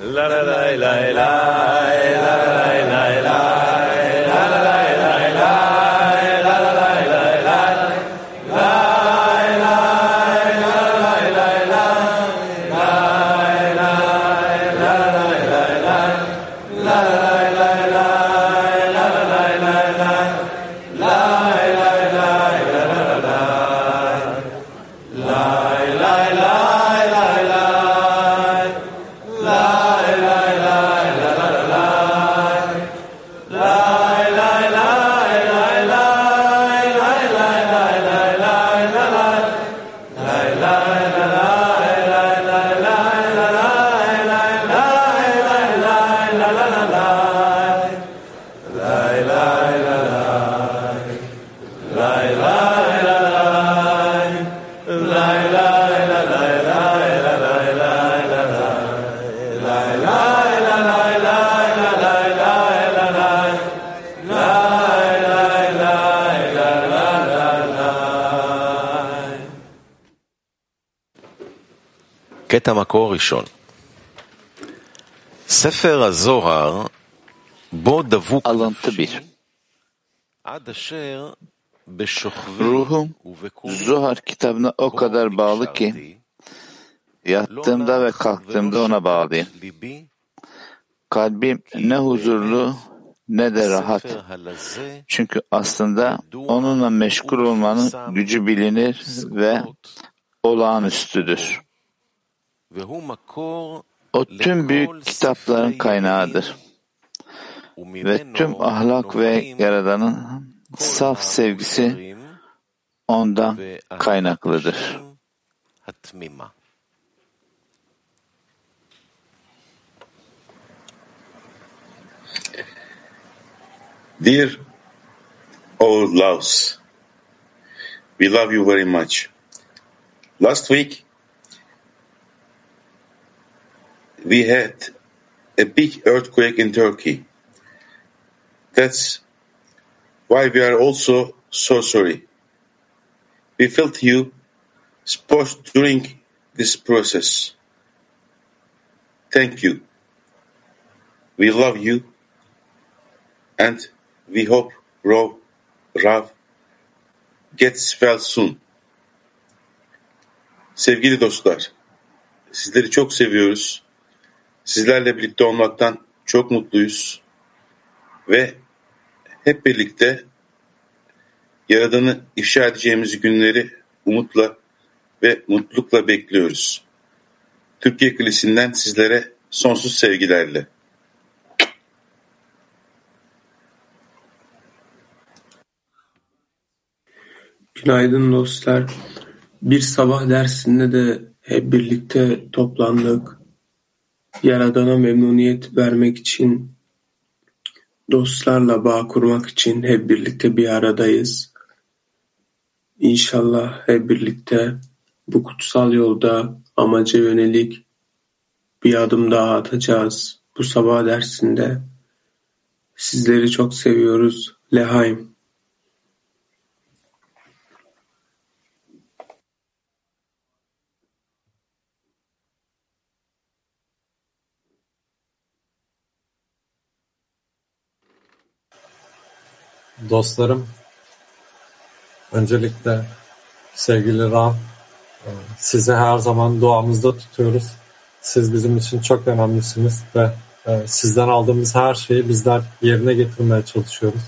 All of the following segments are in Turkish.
la la la la la la קטע מקור ראשון ספר הזוהר בו דבוק Alıntı 1. עד אשר בשוכבי Ruhum ובקומי Zuhar kitabına o kadar bağlı ki yattığımda ve kalktığımda ona bağlıyım. ליבי Kalbim ne huzurlu ne de rahat. הספר הלזה Çünkü aslında onunla meşgul olmanın gücü bilinir ve olağanüstüdür. O tüm büyük kitapların kaynağıdır ve tüm ahlak ve Yaradan'ın saf sevgisi ondan kaynaklıdır. Dear all loves, we love you very much. Last week we had a big earthquake in Turkey. That's why we are also so sorry. We felt you support during this process. Thank you. We love you and we hope Rav, Rav gets well soon. Sevgili dostlar, sizleri çok seviyoruz. Sizlerle birlikte olmaktan çok mutluyuz. Ve hep birlikte Yaradan'ı ifşa edeceğimiz günleri umutla ve mutlulukla bekliyoruz. Türkiye Kilisi'nden sizlere sonsuz sevgilerle. Günaydın dostlar. Bir sabah dersinde de hep birlikte toplandık. Yaradan'a memnuniyet vermek için, dostlarla bağ kurmak için hep birlikte bir aradayız. İnşallah hep birlikte bu kutsal yolda amaca yönelik bir adım daha atacağız bu sabah dersinde. Sizleri çok seviyoruz. Lehaim. Dostlarım, öncelikle sevgili Ram, e, sizi her zaman duamızda tutuyoruz. Siz bizim için çok önemlisiniz ve e, sizden aldığımız her şeyi bizler yerine getirmeye çalışıyoruz.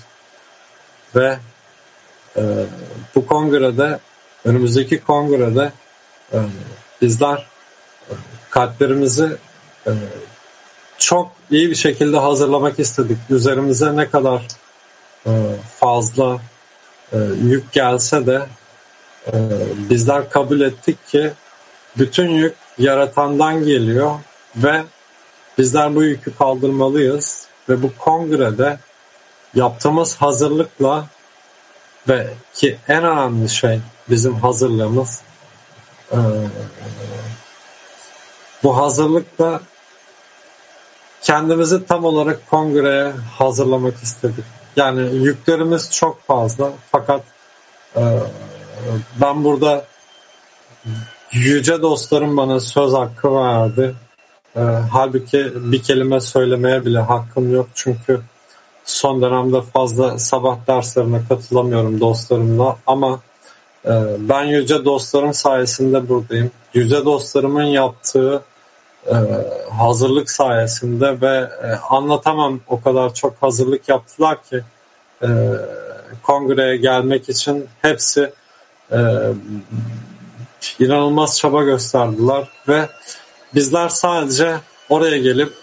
Ve e, bu kongrede, önümüzdeki kongrede bizler kalplerimizi çok iyi bir şekilde hazırlamak istedik. Üzerimize ne kadar fazla e, yük gelse de e, bizler kabul ettik ki bütün yük yaratandan geliyor ve bizler bu yükü kaldırmalıyız ve bu kongrede yaptığımız hazırlıkla ve ki en önemli şey bizim hazırlığımız bu hazırlıkla kendimizi tam olarak kongreye hazırlamak istedik. Yani yüklerimiz çok fazla. Fakat e, ben burada yüce dostlarım bana söz hakkı verdi. E, halbuki bir kelime söylemeye bile hakkım yok. Çünkü son dönemde fazla sabah derslerine katılamıyorum dostlarımla. Ama e, ben yüce dostlarım sayesinde buradayım. Yüce dostlarımın yaptığı hazırlık sayesinde ve e, anlatamam o kadar çok hazırlık yaptılar ki e, kongreye gelmek için hepsi e, inanılmaz çaba gösterdiler ve bizler sadece oraya gelip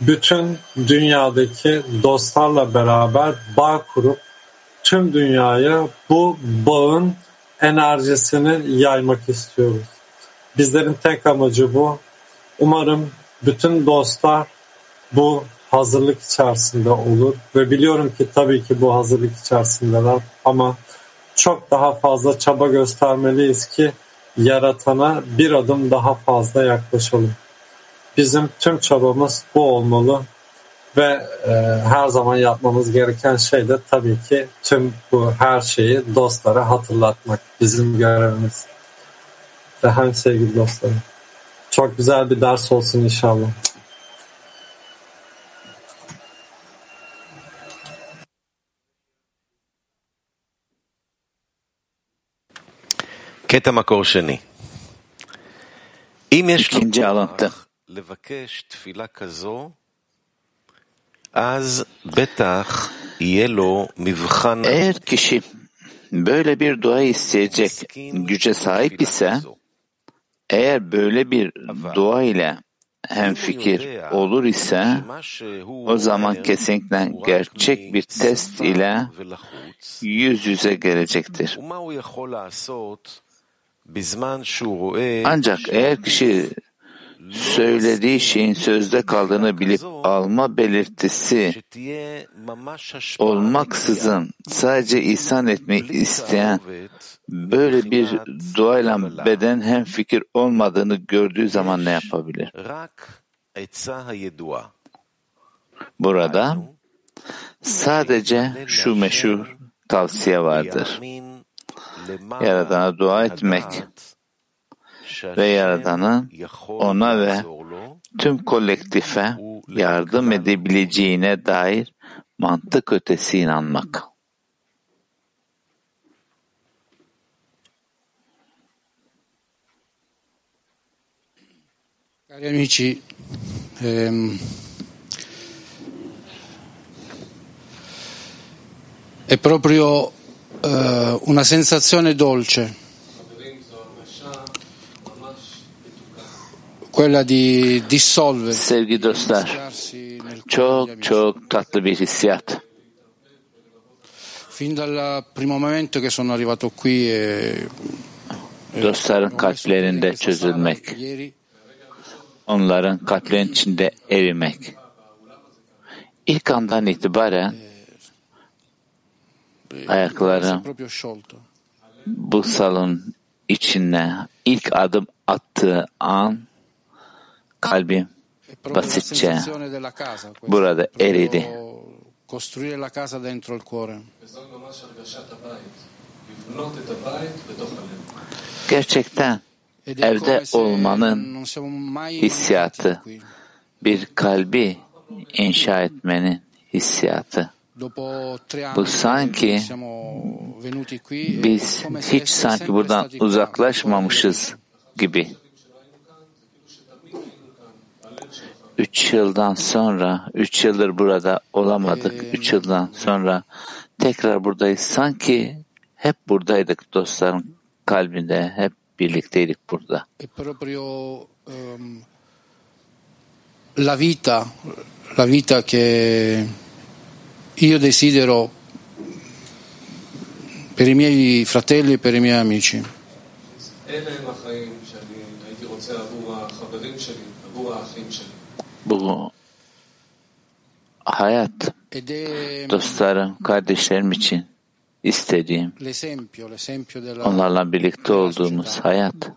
bütün dünyadaki dostlarla beraber bağ kurup tüm dünyaya bu bağın enerjisini yaymak istiyoruz. Bizlerin tek amacı bu. Umarım bütün dostlar bu hazırlık içerisinde olur ve biliyorum ki tabii ki bu hazırlık içerisindeler ama çok daha fazla çaba göstermeliyiz ki yaratana bir adım daha fazla yaklaşalım. Bizim tüm çabamız bu olmalı ve e, her zaman yapmamız gereken şey de tabii ki tüm bu her şeyi dostlara hatırlatmak bizim görevimiz. Hem sevgili dostlarım. Çok güzel bir ders olsun inşallah. קטע מקור שני. אם יש לו İkinci alıntı. כוח לבקש תפילה כזו, אז בטח יהיה לו מבחן Eğer kişi böyle bir dua isteyecek güce sahip ise, eğer böyle bir dua ile hemfikir olur ise, o zaman kesinlikle gerçek bir test ile yüz yüze gelecektir. Ancak eğer kişi söylediği şeyin sözde kaldığını bilip alma belirtisi olmaksızın sadece ihsan etmeyi isteyen böyle bir duayla beden hem fikir olmadığını gördüğü zaman ne yapabilir? Burada sadece şu meşhur tavsiye vardır. Yaradana dua etmek ve Yaradan'ın ona ve tüm kolektife yardım edebileceğine dair mantık ötesi inanmak. Cari amici, ehm, è proprio eh, una sensazione dolce Sevgili dostlar, çok çok tatlı bir hissiyat. Fin dal primo momento che sono arrivato qui e, e Dostların kalplerinde çözülmek, onların kalplerinin içinde erimek. İlk andan itibaren è ayaklarım bu salon içine ilk adım attığı an la basitçe burada eridi. costruire la casa dentro il cuore. Gerçekten evde olmanın hissiyatı, bir kalbi inşa etmenin hissiyatı. Bu sanki Biz come se hiç sanki buradan uzaklaşmamışız gibi. Üç yıldan sonra, üç yıldır burada olamadık. Üç yıldan sonra tekrar buradayız. Sanki hep buradaydık dostların kalbinde. Hep birlikteydik burada. è proprio ehm, la vita, la vita che io desidero per i miei fratelli e per i miei amici. אלה הם החיים שאני הייתי רוצה עבור החברים שלי, עבור האחים שלי. Bu hayat dostlarım, kardeşlerim için istediğim, l'esempio, l'esempio della, onlarla birlikte olduğumuz hayat.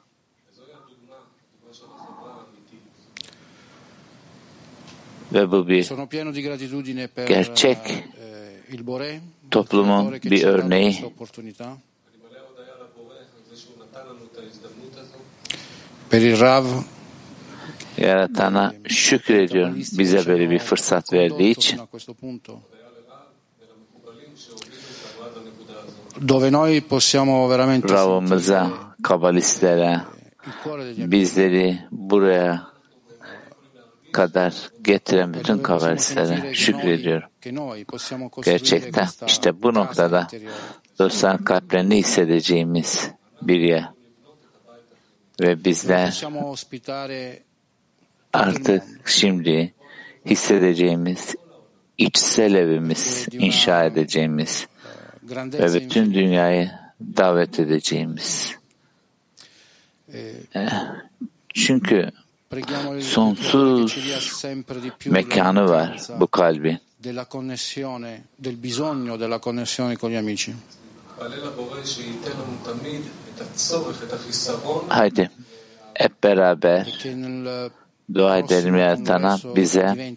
Ve bu bir Sono pieno di gratitudine per Gerçek eh, il Boré, toplumun bir örneği. per il Rav Yaratana şükrediyorum bize böyle bir fırsat verdiği için. Dove noi possiamo veramente Ravımıza, kabalistlere, bizleri buraya kadar getiren bütün kabalistlere şükrediyorum. Gerçekten işte bu noktada dostların kalplerini hissedeceğimiz bir yer. Ve bizler artık şimdi hissedeceğimiz içsel evimiz, inşa edeceğimiz ve bütün dünyayı davet edeceğimiz. Çünkü sonsuz mekanı var bu kalbin. Haydi hep beraber dua edelim yaratana bize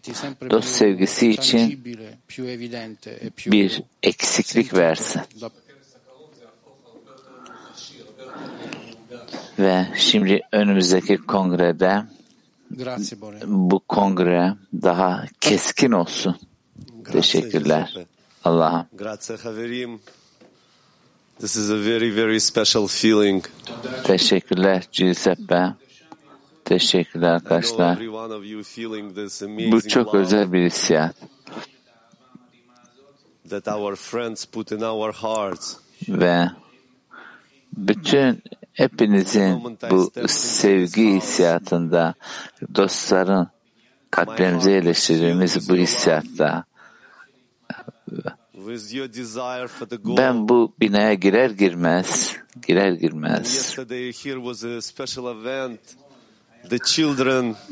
dost sevgisi için e bir eksiklik versin. Ve şimdi önümüzdeki kongrede bu kongre daha keskin olsun. Teşekkürler. Allah'ım. Grazie, Haverim. This is a very, very special feeling. Teşekkürler Giuseppe. Teşekkürler arkadaşlar. Bu çok özel bir hissiyat. that our friends put in our hearts. Ve bütün hepinizin bu sevgi hissiyatında dostların kalplerimize yerleştirdiğimiz bu hissiyatta ben bu binaya girer girmez girer girmez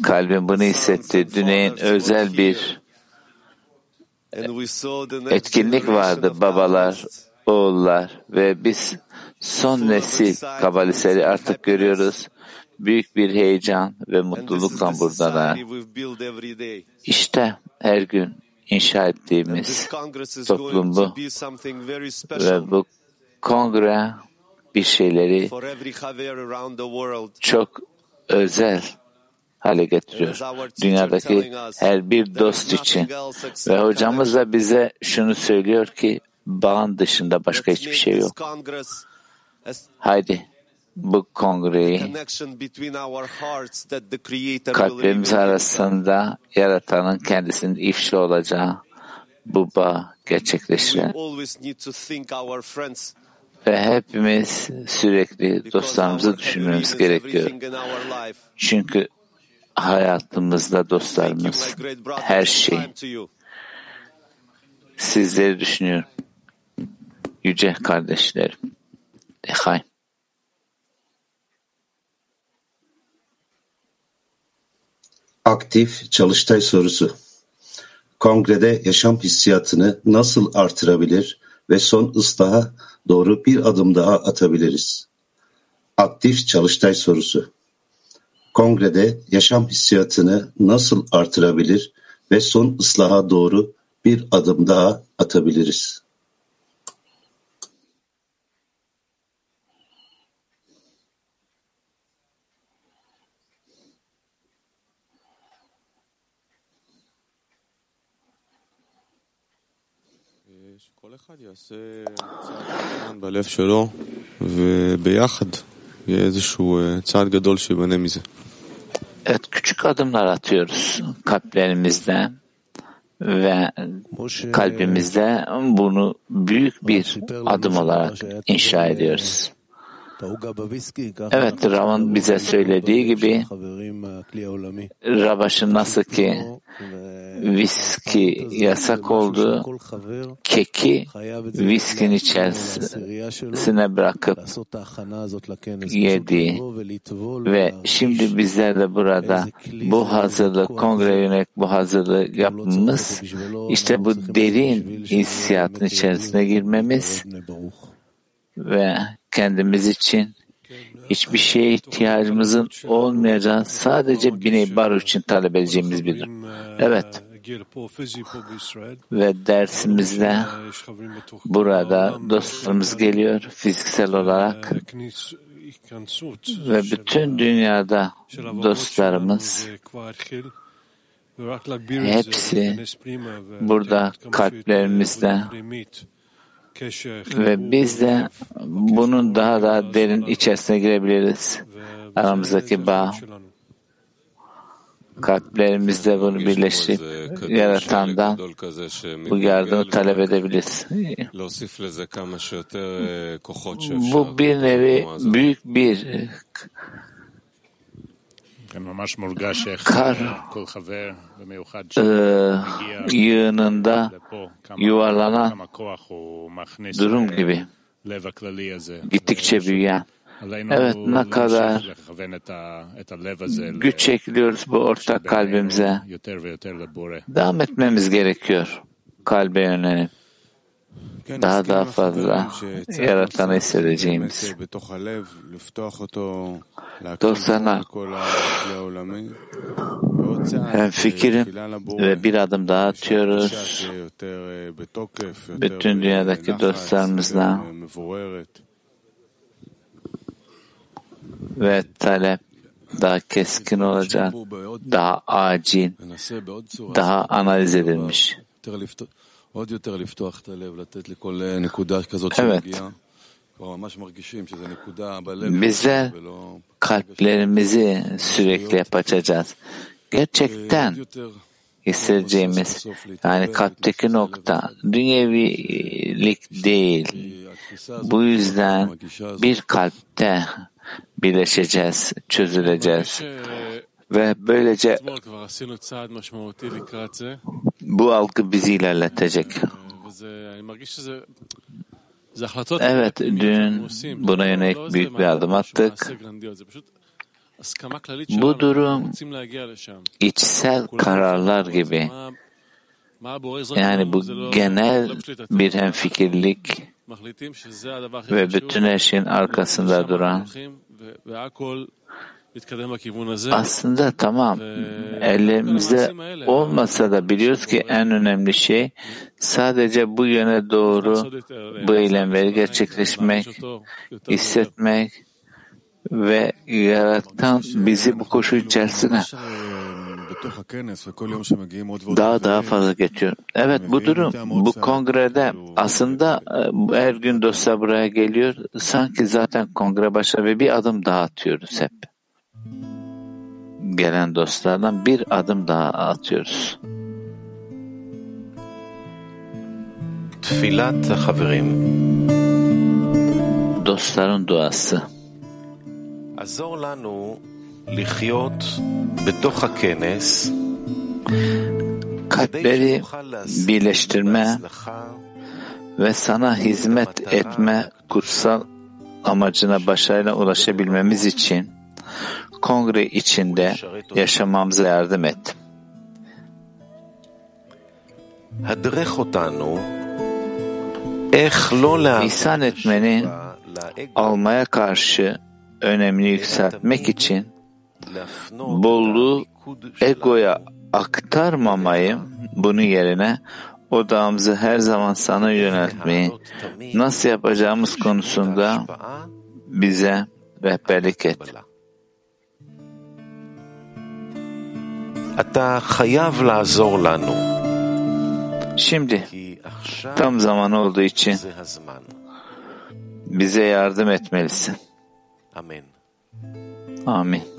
kalbim bunu hissetti. Düneyin özel bir etkinlik vardı babalar, oğullar ve biz son nesil kabalistleri artık görüyoruz. Büyük bir heyecan ve mutlulukla buradalar. İşte her gün inşa ettiğimiz toplum bu ve bu kongre bir şeyleri çok özel hale getiriyor. Dünyadaki her bir dost için. Ve hocamız da bize şunu söylüyor ki bağın dışında başka hiçbir şey yok. Haydi bu kongreyi kalplerimiz arasında yaratanın kendisinin ifşa olacağı bu bağ We ve hepimiz sürekli dostlarımızı düşünmemiz gerekiyor. Çünkü hayatımızda dostlarımız her şey. Sizleri düşünüyorum. Yüce kardeşlerim. Ehay. Aktif Çalıştay sorusu. Kongrede yaşam hissiyatını nasıl artırabilir ve son ıslaha doğru bir adım daha atabiliriz? Aktif Çalıştay sorusu. Kongrede yaşam hissiyatını nasıl artırabilir ve son ıslaha doğru bir adım daha atabiliriz? בלב שלו, וביחד יהיה איזשהו אה, צעד גדול שיבנה מזה. Evet küçük adımlar atıyoruz kalplerimizde ve kalbimizde bunu büyük bir adım olarak inşa ediyoruz. Evet, Rav'ın bize söylediği gibi Rabaş'ın nasıl ki viski yasak oldu, keki viskin içerisine bırakıp yedi ve şimdi bizler de burada bu hazırlık, kongre yönelik bu hazırlığı yapmamız, işte bu derin hissiyatın içerisine girmemiz ve kendimiz için hiçbir şeye ihtiyacımızın olmayacağı sadece Biney Baruch için talep edeceğimiz bir durum. Evet. Ve dersimizde burada dostlarımız geliyor fiziksel olarak ve bütün dünyada dostlarımız hepsi burada kalplerimizde ve biz de bunun daha da derin içerisine girebiliriz. Aramızdaki bağ kalplerimizde bunu birleştirip yaratandan bu yardımı talep edebiliriz. Bu bir nevi büyük bir kar e, yığınında yuvarlanan durum gibi gittikçe büyüyen. Evet ne kadar güç ekliyoruz bu ortak kalbimize. Devam etmemiz gerekiyor kalbe yönelim. Daha daha fazla yaratanı hissedeceğimiz. Dostlarına hem fikrim ve bir adım daha atıyoruz. Bütün dünyadaki dostlarımızla ve talep daha keskin olacak, daha acil, daha analiz edilmiş. Evet. Bizler kalplerimizi sürekli hep açacağız. Gerçekten hissedeceğimiz yani kalpteki nokta dünyevilik değil. Bu yüzden bir kalpte birleşeceğiz, çözüleceğiz. Ve böylece bu algı bizi ilerletecek. Evet, dün buna yönelik büyük bir adım attık. Bu durum içsel kararlar gibi. Yani bu genel bir hemfikirlik ve bütün her şeyin arkasında duran aslında tamam elimizde olmasa da biliyoruz ki en önemli şey sadece bu yöne doğru bu eylemleri gerçekleşmek, hissetmek ve yaratan bizi bu koşu içerisine daha daha fazla geçiyor. Evet bu durum bu kongrede aslında her gün dostlar buraya geliyor. Sanki zaten kongre başlar ve bir adım daha atıyoruz hep gelen dostlardan bir adım daha atıyoruz. Tfilat haverim. Dostların duası. Azor lanu lihyot betoch hakenes kalpleri birleştirme ve sana hizmet etme kutsal amacına başarıyla ulaşabilmemiz için kongre içinde yaşamamıza yardım et. İhsan etmenin almaya karşı önemini yükseltmek için bolluğu egoya aktarmamayı, bunun yerine odağımızı her zaman sana yöneltmeyi nasıl yapacağımız konusunda bize rehberlik et. Şimdi tam zaman olduğu için bize yardım etmelisin. Amin. Amin.